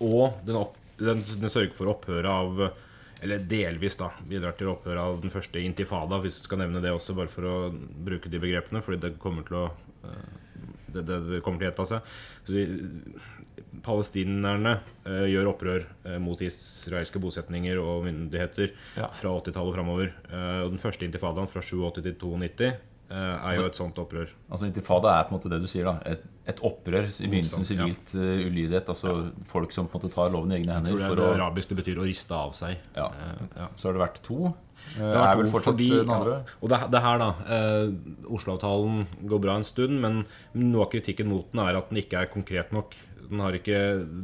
Og den, opp, den, den sørger for opphøret av Eller delvis da bidrar til opphøret av den første intifada, hvis du skal nevne det også, bare for å bruke de begrepene, fordi det kommer til å eh, det, det, kommer til å gjenta seg. Så vi, palestinerne eh, gjør opprør eh, mot israelske bosetninger og myndigheter Ja. fra 80-tallet og framover. Eh, og den første intifadaen fra 87 til 92 eh, er jo et sånt opprør. Altså Intifada er på en måte det du sier. da Et, et opprør i begynnelsen, sivilt ja. uh, ulydighet. Altså folk som på en måte tar loven i egne hender. Jeg tror det, er det å, arabisk det betyr å riste av seg. Ja. Eh, ja. så har det vært to. Eh, Det har er vel fortsatt fordi- den andre. ja. Og det, det her, da. Eh, Oslo-avtalen går bra en stund, men noe av kritikken mot den er at den ikke er konkret nok. Den, har ikke,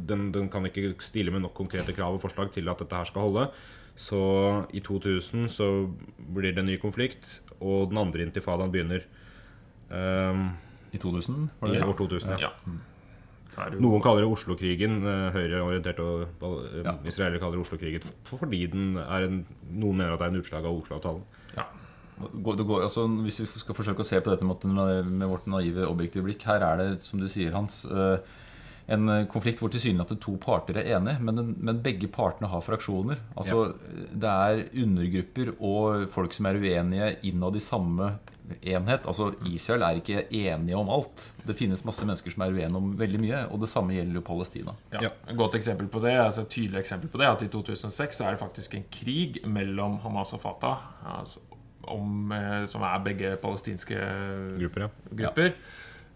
den, den kan ikke stille med nok konkrete krav og forslag til at dette her skal holde. Så i 2000 så blir det en ny konflikt, og den andre intifadaen begynner. Um, I 2000? Var det I år 2000. Ja. Ja. Jo- Noen kaller det Oslo-krigen. eh, Høyreorienterte og eh, Ja. israelere kaller det Oslo-krigen fordi den er en, noen mener at det er en utslag av Oslo-avtalen. ja. Går- går, altså, hvis vi skal forsøke å se på dette med, med vårt naive, objektive blikk Her er det, som du sier, Hans, eh, en konflikt hvor tilsynelatende to parter er enige, men, men begge partene har fraksjoner. Altså, Det er undergrupper og folk som er uenige innad i samme enhet. Altså, Israel er ikke enige om alt. Det finnes masse mennesker som er uenige om veldig mye, og det samme gjelder jo Palestina. Ja. Ja. Et godt eksempel på det, altså et tydelig eksempel på det, at i 2006 så er det faktisk en krig mellom Hamas og Fatah, altså om, eh, som er begge palestinske Grupper, ja. grupper.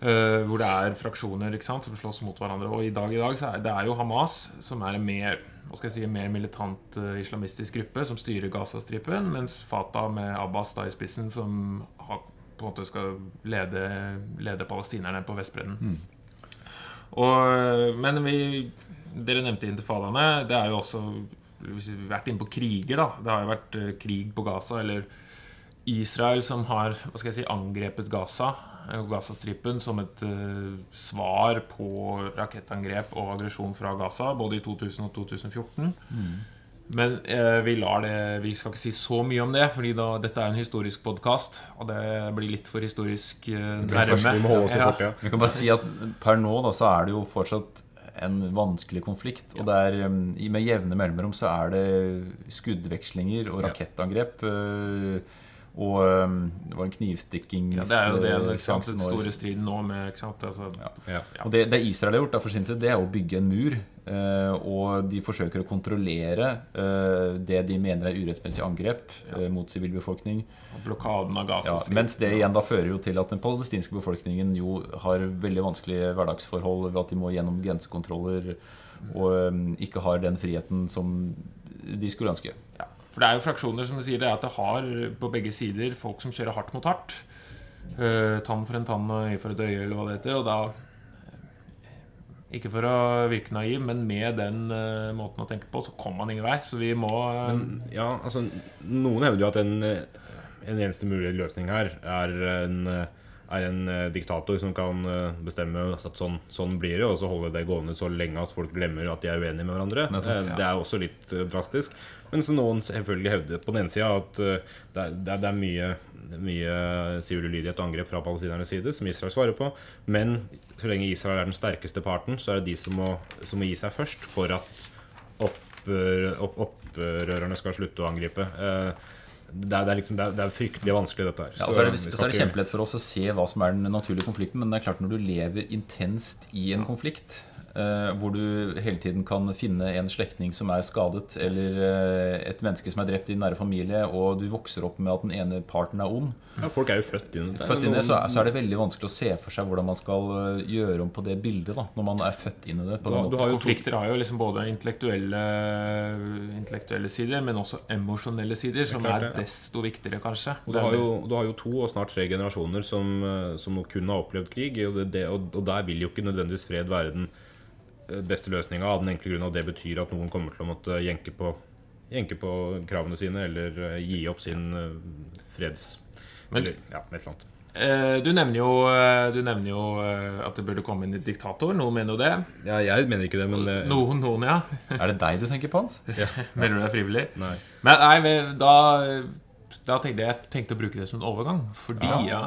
Eh, hvor det er fraksjoner sant, som slåss mot hverandre. Og i dag i dag så er det er jo Hamas som er en mer si, en mer militant uh, islamistisk gruppe som styrer Gazastripen, mens Fatah med Abbas da i spissen som har, på en måte skal lede, lede palestinerne på Vestbredden. Og, men vi, dere nevnte intifadaene. Det er jo også Hvis vi har vært inne på kriger, da. Det har jo vært uh, krig på Gaza, eller Israel som har hva skal jeg si, angrepet Gaza Gazastripen som et eh, svar på rakettangrep og aggresjon fra Gaza, både i 2000 og 2014. Men eh, vi lar det Vi skal ikke si så mye om det, Fordi da, dette er en historisk podkast, og det blir litt for historisk eh, Det først vi må holde oss til Ja. fortida. Vi kan bare si at per nå da, så er det jo fortsatt en vanskelig konflikt. Og det er, um, med jevne mellomrom så er det skuddvekslinger og rakettangrep. øh, Og um, det var en knivstikkings... Ja, det er jo det sant, den store striden nå med ikke sant, altså, Ja. Og det, det Israel har gjort, da, for sin side, det er å bygge en mur. Uh, og de forsøker å kontrollere uh, det de mener er urettmessig angrep uh, mot sivilbefolkning. blokaden av Ja, mens det igjen da fører jo til at den palestinske befolkningen jo har veldig vanskelige hverdagsforhold ved at de må gjennom grensekontroller og um, ikke har den friheten som de skulle ønske. Ja, for det er jo fraksjoner som sier det at det har på begge sider folk som kjører hardt mot hardt. Eh, tann for en tann og øye for et øye, eller hva det heter. Og da eh, Ikke for å virke naiv, men med den eh, måten å tenke på, så kommer man ingen vei. Så vi må Men, ja, altså Noen hevder jo at en, en eneste mulig løsning her er en, er en eh, diktator som kan eh, bestemme at sånn, sånn blir det, og så holde det gående så lenge at folk glemmer at de er uenige med hverandre. Nettopp, Eh, Det er også litt drastisk. Men så noen selvfølgelig hevder på den ene sida at det er, det er, er mye, mye sivil ulydighet og angrep fra palestinernes side, som Israel svarer på. Men så lenge Israel er den sterkeste parten, så er det de som må, som må gi seg først for at opprørerne opp, opp, skal slutte å angripe. Eh, Det er, det, er liksom, det, er, det er fryktelig vanskelig, dette her. Ja, og så er det, så er det kjempelett for oss å se hva som er den naturlige konflikten, men det er klart når du lever intenst i en konflikt, hvor du hele tiden kan finne en slektning som er skadet, eller eh, et menneske som er drept i din nære familie, og du vokser opp med at den ene parten er ond, ja, Folk er jo født inn i det. født inn i det, så er, så er det veldig vanskelig å se for seg hvordan man skal eh, gjøre om på det bildet da, når man er født inn i det. På Du har- du har jo Konflikter har jo liksom både intellektuelle, intellektuelle sider, men også emosjonelle sider, som klart er ja. desto viktigere, kanskje. Og du har, jo, du har jo to og snart tre generasjoner som, eh, som kun har opplevd krig. Og, det, og, og der vil jo ikke nødvendigvis fred være den eh, beste løsninga, av den enkle grunn at det betyr at noen kommer til å måtte jenke på, jenke på kravene sine, eller eh, gi opp sin eh, freds... Men- eller, ja, et eller annet. Eh, Du nevner jo, eh, du nevner jo eh, at det burde komme inn en diktator. Noen mener jo det. Ja, jeg mener ikke det, men det, Noen, noen ja. Er det deg du tenker på, Hans? <laughs> Melder du deg frivillig? Nei. Men nei, da, da tenkte jeg tenkte å bruke det som en overgang. Fordi, ja,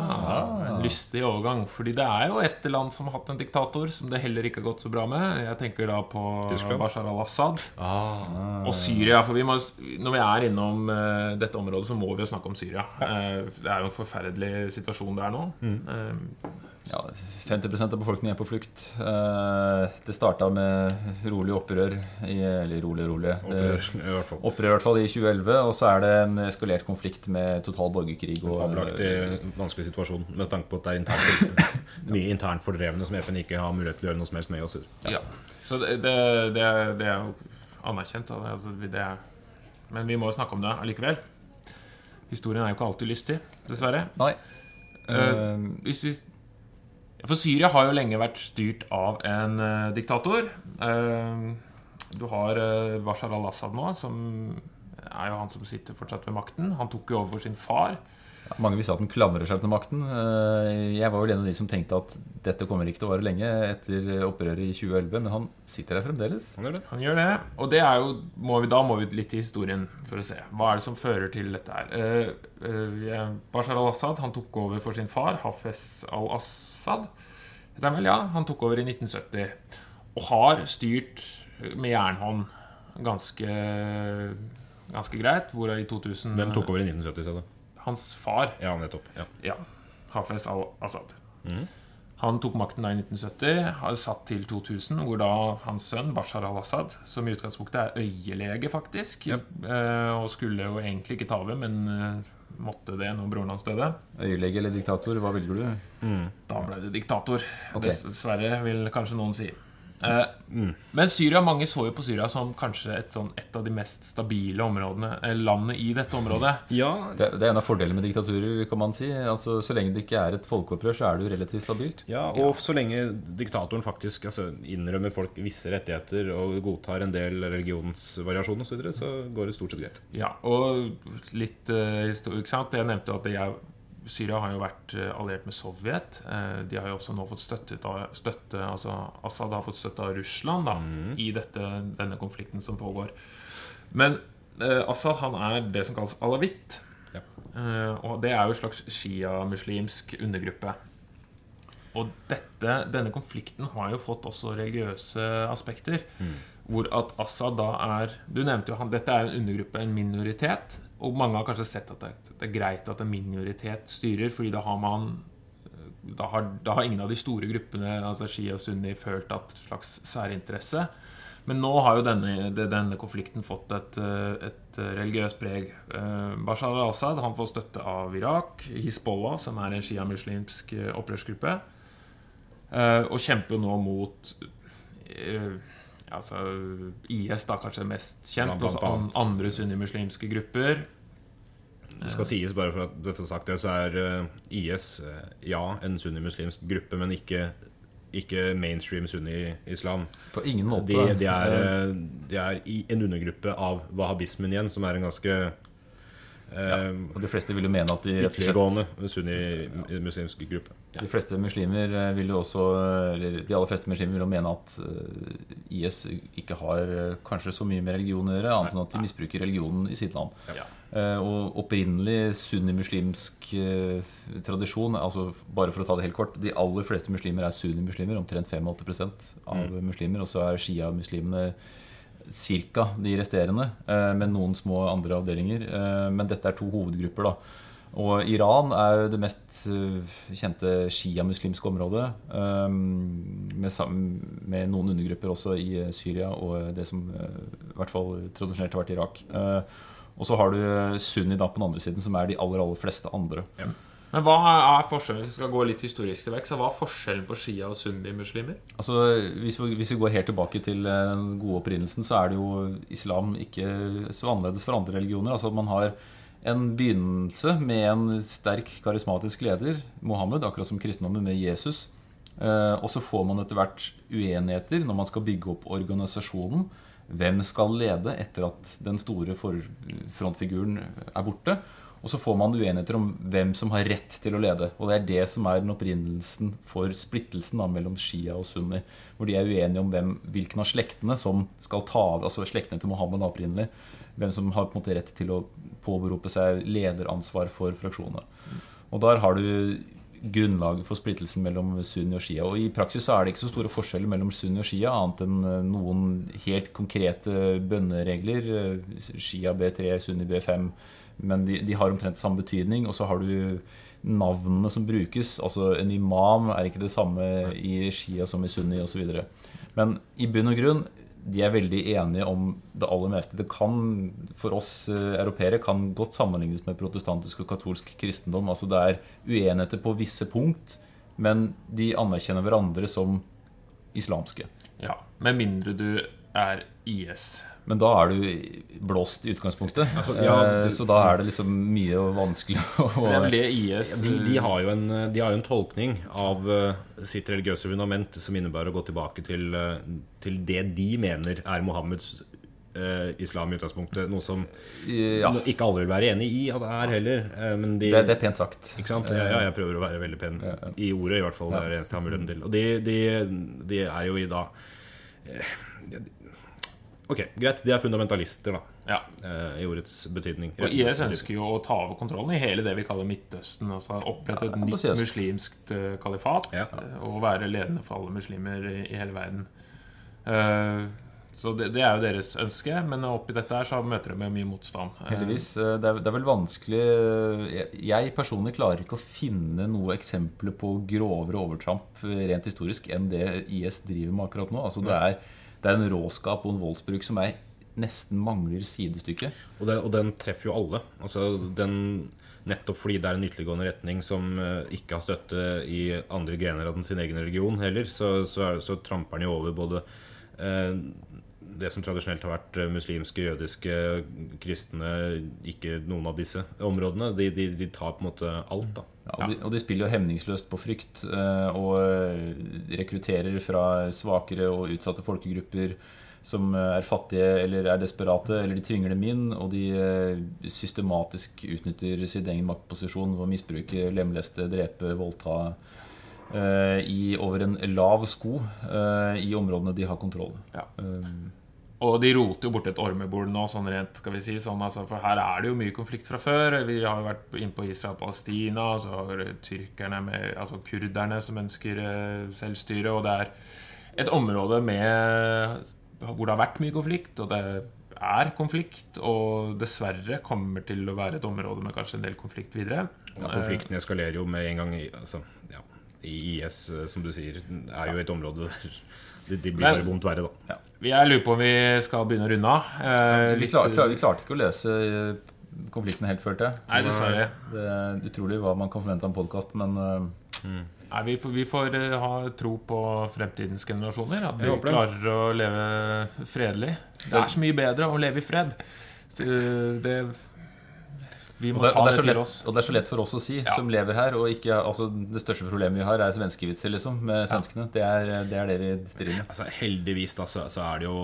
En lystig overgang. Fordi det er jo et land som har hatt en diktator som det heller ikke har gått så bra med. Jeg tenker da på Tyskland. Bashar al-Assad Ah. og Syria. For vi må, når vi er innom uh, dette området, så må vi jo snakke om Syria. Uh, det er jo en forferdelig situasjon der nå. Eh, Ja, 50% av befolkningen er på flukt. Eh, Det starta med rolig opprør i, Eller rolig rolig. Opprør, i hvert fall. opprør i hvert fall i 2011, og så er det en eskalert konflikt med total borgerkrig. En Og, fabelaktig vanskelig situasjon med tanke på at det er internt, <laughs> mye internt fordrevne som FN ikke har mulighet til å gjøre noe som helst med. Oss. Ja. Så det, det, det, er- det er jo anerkjent. Altså, det er, men vi må jo snakke om det allikevel. Historien er jo ikke alltid lystig, dessverre. Nei. Eh, Eh, hvis vi, for Syria har jo lenge vært styrt av en uh, diktator. Uh, du har uh, Bashar al-Assad nå, som er jo han som sitter fortsatt ved makten. Han tok jo over for sin far. Mange visste at han klamrer seg til makten. Eh, Jeg var vel en av de som tenkte at dette kommer ikke til å vare lenge etter opprøret i 2011, men han sitter der fremdeles. Han gjør det. Han gjør det. Og det er jo, må vi, da må vi litt i historien for å se. Hva er det som fører til dette her? Bashar al-Assad han tok over for sin far, Hafez al-Assad. Han vel, ja. Han tok over i 1970. Og har styrt med jernhånd ganske, ganske greit. Hvor i 2000 Hvem tok over i 1970? sa du? Hans far. Ja, nettopp. Ja. Ja. Hafez al-Assad. Mm. Han tok makten da i 1970, har satt til 2000, hvor da hans sønn Bashar al-Assad, som i utgangspunktet er øyelege, faktisk, Ja. eh, og skulle jo egentlig ikke ta over, men eh, måtte det når broren hans døde, Øyelege eller diktator, hva velger du? da ble det diktator. Okay. Dessverre, vil kanskje noen si. Eh, Men Syria, mange så jo på Syria som kanskje et, sånn, et av de mest stabile områdene landet landene i dette området. Ja, Det, det er en av fordelene med diktaturer, kan man si. Altså, så lenge det ikke er et folkeopprør, så er det jo relativt stabilt. Ja, og så lenge diktatoren faktisk altså, innrømmer folk visse rettigheter og godtar en del religionsvariasjon osv., så, videre, så går det stort sett greit. Ja, og litt uh, historisk sant? Jeg nevnte at jeg, Syria har jo vært eh, alliert med Sovjet. Eh, de har jo også nå fått støtte, støtte altså Assad har fått støtte av Russland da, i dette, denne konflikten som pågår. Men eh, Assad han er det som kalles alawitt. Ja. Eh, og det er jo en slags shia-muslimsk undergruppe. Og dette, denne konflikten har jo fått også religiøse aspekter. Hvor at Assad da er Du nevnte jo han, dette er en undergruppe, en minoritet. Og mange har kanskje sett at det, det er greit at en minoritet styrer, fordi da har man da har, da har ingen av de store gruppene, altså Shia og Sunni, følt at slags særinteresse. Men nå har jo denne, denne konflikten fått et, eh, et religiøst preg. Eh, Bashar al-Assad han får støtte av Irak, Hizbollah, som er en shia-muslimsk eh, opprørsgruppe, eh, og kjemper nå mot eh, altså, IS, da kanskje mest kjent, og så an, andre sunnimuslimske grupper. Det skal sies, bare for at du får sagt det, så er eh, IS eh, ja, en sunnimuslimsk gruppe, men ikke, ikke mainstream sunni-islam. På ingen måte. De, de, er, eh, de er en undergruppe av wahhabismen igjen, som er en ganske eh, Og de fleste vil jo mene at de rett og slett ytterliggående sunni muslimske gruppe. De fleste muslimer eh, vil jo også Eller de aller fleste muslimer vil jo mene at eh, IS ikke har eh, kanskje så mye med religion å gjøre, annet enn at de misbruker religionen i sitt land. Ja. Eh, Og opprinnelig sunnimuslimsk eh, tradisjon altså Bare for å ta det helt kort De aller fleste muslimer er sunnimuslimer, omtrent 85% av muslimer. Og så er shia-muslimene ca. de resterende, eh, med noen små andre avdelinger. Eh, Men dette er to hovedgrupper. da og Iran er jo det mest eh, kjente shia-muslimske området. Med, noen undergrupper også i Syria og det som i hvert fall tradisjonelt har vært Irak. Og så har du sunni da på den andre siden, som er de aller aller fleste andre. Men hva er forskjellen, hvis vi skal gå litt historisk til verks, hva er forskjellen på shia- og sunni-muslimer? Altså, hvis vi, hvis vi går helt tilbake til eh, den gode opprinnelsen, så er det jo islam ikke så annerledes for andre religioner. Altså Man har en begynnelse med en sterk karismatisk leder, Mohammed, akkurat som kristendommen med Jesus. Eh, og så får man etter hvert uenigheter når man skal bygge opp organisasjonen. Hvem skal lede etter at den store frontfiguren er borte? Og så får man uenigheter om hvem som har rett til å lede. Og det er det som er den opprinnelsen for splittelsen da, mellom Shia og Sunni. Hvor de er uenige om hvem, hvilken av slektene som skal ta av Altså slektene til Mohammed opprinnelig. Hvem som har på en måte rett til å påberope seg lederansvar for fraksjonene. Og der har du grunnlaget for splittelsen mellom sunni og shia. Og i praksis er det ikke så store forskjeller mellom sunni og shia, annet enn eh, noen helt konkrete bønneregler. Eh, Shia B3, sunni B5. Men de, de har omtrent samme betydning. Og så har du navnene som brukes. Altså en imam er ikke det samme i shia som i sunni osv. Men i bunn og grunn de er veldig enige om det aller meste. Det kan for oss eh, europeere kan godt sammenlignes med protestantisk og katolsk kristendom. Altså Det er uenigheter på visse punkt, men de anerkjenner hverandre som islamske. Ja, Med mindre du er IS. Men da er du blåst i utgangspunktet. Altså, ja, Eh, det- Så da er det liksom mye og vanskelig <laughs> å For det det IS de, de, har jo en, de har jo en tolkning av eh, sitt religiøse fundament som innebærer å gå tilbake til, eh, til det de mener er Mohammeds eh, islam i utgangspunktet. Noe som Ja, ikke alle vil være enig i at det er heller. eh, men de, det, det er pent sagt. Ikke sant? Ja, ja, jeg prøver å være veldig pen i ordet, i hvert fall. Det er det eneste jeg har muligheten til. Og de, de, de er jo i da eh, Ok, greit. De er fundamentalister, da. Ja. eh, I ordets betydning. Og IS ønsker jo å ta over kontrollen i hele det vi kaller Midtøsten. Altså opprette et nytt ambisiøst. muslimsk eh, kalifat Ja. eh, og være ledende for alle muslimer i, hele verden. Eh, så det, det er jo deres ønske, men oppi dette her så møter de med mye motstand. Heldigvis. Det er, det er vel vanskelig jeg- personlig klarer ikke å finne noe eksempler på grovere overtramp rent historisk enn det IS driver med akkurat nå. Altså det, er, det er en råskap og en voldsbruk som er nesten mangler sidestykke. Og, det, og den treffer jo alle. Altså, den, Nettopp fordi det er en ytterliggående retning som eh, ikke har støtte i andre grener av sin egen religion heller, så, så, er, så tramper den jo over både eh, det som tradisjonelt har vært eh, muslimske, jødiske, kristne, ikke noen av disse områdene. De, de, de tar på en måte alt, da. Ja, og, de, og de spiller jo hemningsløst på frykt eh, og eh, rekrutterer fra svakere og utsatte folkegrupper som er fattige eller er desperate, eller de tvinger dem inn, og de systematisk utnytter sin egen maktposisjon ved å misbruke, lemleste, drepe, voldta eh, i over en lav sko eh, i områdene de har kontroll. Ja. Um, Og de roter jo bort et ormebol nå, sånn rent, skal vi si. Sånn, altså, for her er det jo mye konflikt fra før. Vi har jo vært inne på Israel-Palestina, og så har tyrkerne med Altså kurderne som ønsker eh, selvstyre, og det er et område med hvor det har vært mye konflikt, og det er konflikt, og dessverre kommer til å være et område med kanskje en del konflikt videre. Ja, konflikten eskalerer jo med en gang i, altså, ja, IS, eh, som du sier, er jo et område der det, det blir bare vondt verre, da. Ja. Jeg lurer på om vi skal begynne å runde av. Eh, vi, litt- klar, klar, vi klarte ikke å løse eh, konflikten helt, følte jeg. Nei, dessverre. Det er utrolig hva man kan forvente av en podkast, men mm. Nei, vi får, vi får eh, ha tro på fremtidens generasjoner. At vi klarer å leve fredelig. Det er så mye bedre å leve i fred. Så, eh, det, vi må det, ta det det, til lett, oss. og det er så lett for oss å si, Ja. som lever her. Og ikke, altså, det største problemet vi har, er svenskevitser, liksom, med svenskene. Det, er, det er det vi strir med. Altså, heldigvis da, så, så er det jo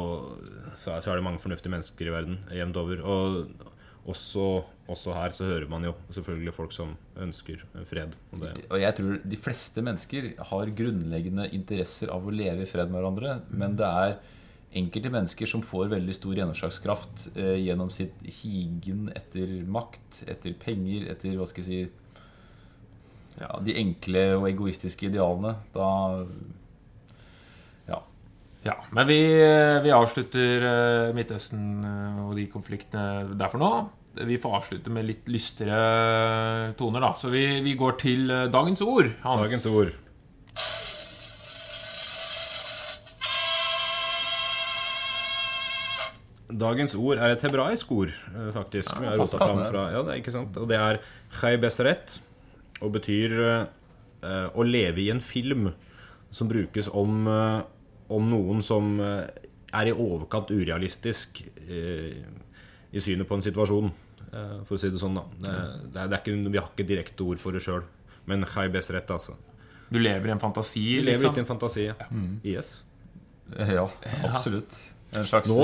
så er, så er det mange fornuftige mennesker i verden jevnt over. Og også, også her så hører man jo selvfølgelig folk som ønsker fred. Og det, Og jeg tror de fleste mennesker har grunnleggende interesser av å leve i fred med hverandre, men det er enkelte mennesker som får veldig stor gjennomslagskraft eh, gjennom sitt higen etter makt, etter penger, etter hva skal jeg si ja, De enkle og egoistiske idealene. Da Ja. Ja, men vi, vi avslutter eh, Midtøsten eh, og de konfliktene der for nå. Vi får avslutte med litt lystigere toner, da. Så vi, vi går til eh, dagens ord. Hans. dagens ord. Dagens ord er et hebraisk ord, eh, faktisk. Ja, fram passende. fra, ja, det er ikke sant? Og det er chai beseret, og betyr uh, å leve i en film som brukes om, uh, om noen som uh, er i overkant urealistisk i synet på en situasjon, for å si det sånn. da. Det, det er, det er ikke, vi har ikke direkte ord for det sjøl, men chai beseret, altså. Du lever i en fantasi, Du lever liksom. litt i en fantasi. Ja. IS. Ja, absolutt. Slags Nå,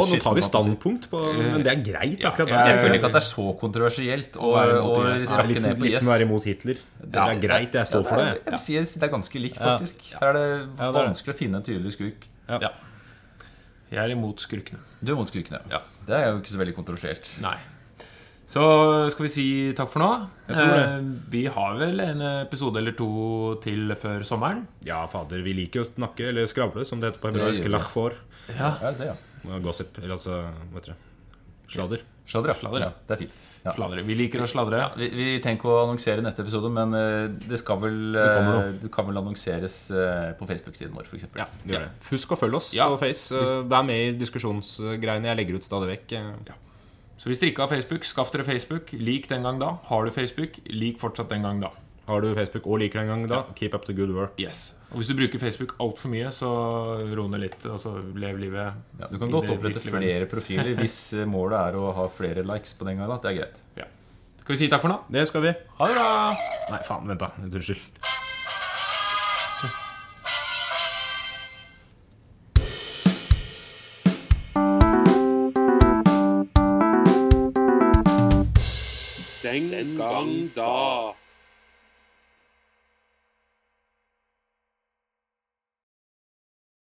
nå tar vi standpunkt på Men det er greit, Ja, akkurat jeg Jeg føler ikke at det er så kontroversielt å, å, IS. Rakke litt, ned på litt som å være imot Hitler. Det Ja, er greit, jeg står for det. Jeg vil si det er ganske likt, faktisk. Her er det vanskelig å finne en tydelig skurk. Ja. Jeg er imot skurkene. Du er imot skurkene. Ja. Det er jo ikke så veldig kontroversielt. Nei. Så skal vi si takk for nå. Jeg tror det. Eh, vi har vel en episode eller to til før sommeren. Ja, fader, vi liker å snakke, eller skravle, som det heter på hebraisk. Lachfor. Ja. Ja, det, ja. Gossip. Eller altså Hva heter det? Sladder. Sladder, ja. Sladder, ja. ja. Det er fint. Ja. Sladre. Vi liker å sladre. Vi, vi tenker å annonsere neste episode, men eh, det skal vel kommer eh, Det kan vel annonseres eh, på Facebook-siden vår, f.eks. Ja, gjør det. Husk å følge oss Ja. på Face. Vær med i diskusjonsgreiene jeg legger ut stadig vekk. Så hvis dere ikke har Facebook, skaff dere Facebook. Lik den gang da. Har du Facebook, lik fortsatt den gang da. Har du Facebook og liker den gang da, keep up the good work. Yes. Og hvis du bruker Facebook altfor mye, så ro ned litt. Altså lev livet. Ja, du kan godt opprette flere profiler <laughs> hvis eh, målet er å ha flere likes på den gangen. Det er greit. Ja. Skal vi si takk for nå? Det skal vi. Ha det bra! Nei, faen, vent, da. Unnskyld. Den gang da.